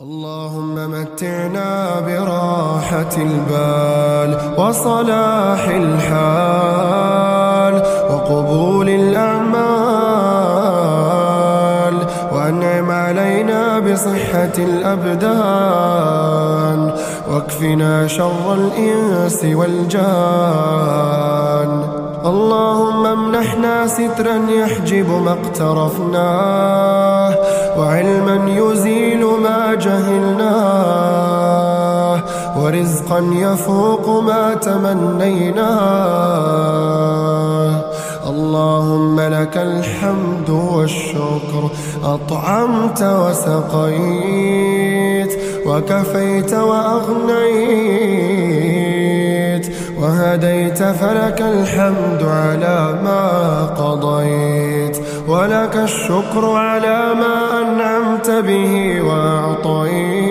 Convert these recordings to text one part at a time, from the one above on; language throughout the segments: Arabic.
اللهم متعنا براحة البال وصلاح الحال وقبول الأعمال وأنعم علينا بصحة الأبدان واكفنا شر الإنس والجان اللهم امنحنا سترا يحجب ما اقترفناه وعلما يزيل ما جهلناه ورزقا يفوق ما تمنيناه اللهم لك الحمد والشكر أطعمت وسقيت وكفيت وأغنيت وهديت فلك الحمد على ما قضيت ولك الشكر على ما به وأعطيت.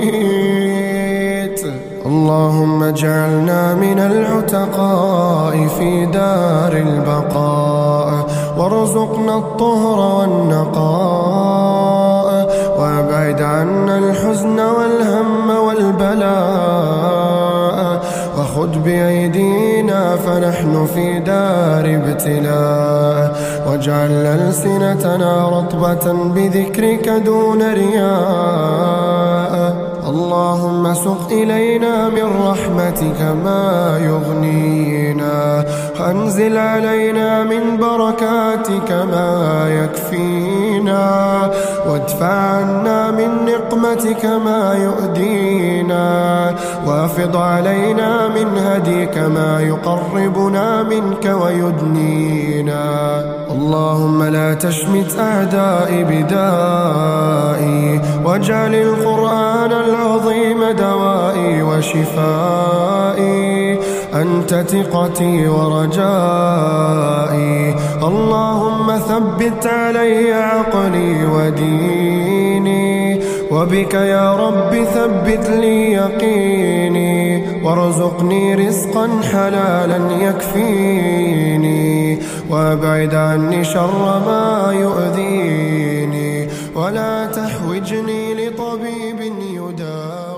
اللهم اجعلنا من العتقاء في دار البقاء. وارزقنا الطهر والنقاء. وأبعد عنا الحزن والهم والبلاء. فنحن في دار ابتلاء. واجعل ألسنتنا رطبة بذكرك دون رياء. اللهم سق إلينا من رحمتك ما يغنينا. وأنزل علينا من بركاتك ما يكفينا. وادفع نقمتك ما يؤدينا وافض علينا من هديك ما يقربنا منك ويدنينا. اللهم لا تشمت أعدائي بدائي واجعل القرآن العظيم دوائي وشفائي. أنت ثقتي ورجائي. اللهم ثبت علي عقلي وديني. وبك يا رب ثبت لي يقيني وارزقني رزقا حلالا يكفيني وأبعد عني شر ما يؤذيني ولا تحوجني لطبيب يداوي